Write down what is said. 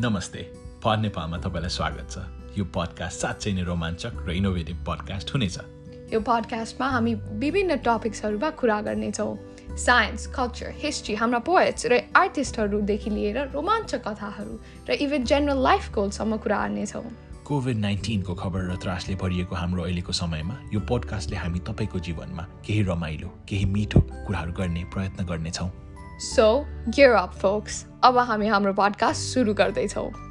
नमस्ते। फर नेपालमा तपाईँलाई स्वागत छ। यो पडकास्ट साँच्चै नै रोमाञ्चक र इनोभेटिभ पडकास्ट हुनेछ यो पडकास्टमा हामी विभिन्न टपिक्सहरूमा कुरा गर्नेछौँ। साइन्स कल्चर हिस्ट्री हाम्रा पोएट्स र आर्टिस्टहरूदेखि लिएर रोमाञ्चक कथाहरू र इभन जेनरल लाइफ गोलसम्म कुरा गर्नेछौँ। कोभिड नाइन्टिनको खबर र त्रासले भरिएको हाम्रो अहिलेको समयमा यो पोडकास्टले हामी तपाईँको जीवनमा केही रमाइलो केही मिठो कुराहरू गर्ने प्रयत्न गर्नेछौँ। सो गियर अप फोक्स अब हामी हाम्रो पडकास्ट सुरु गर्दैछौँ।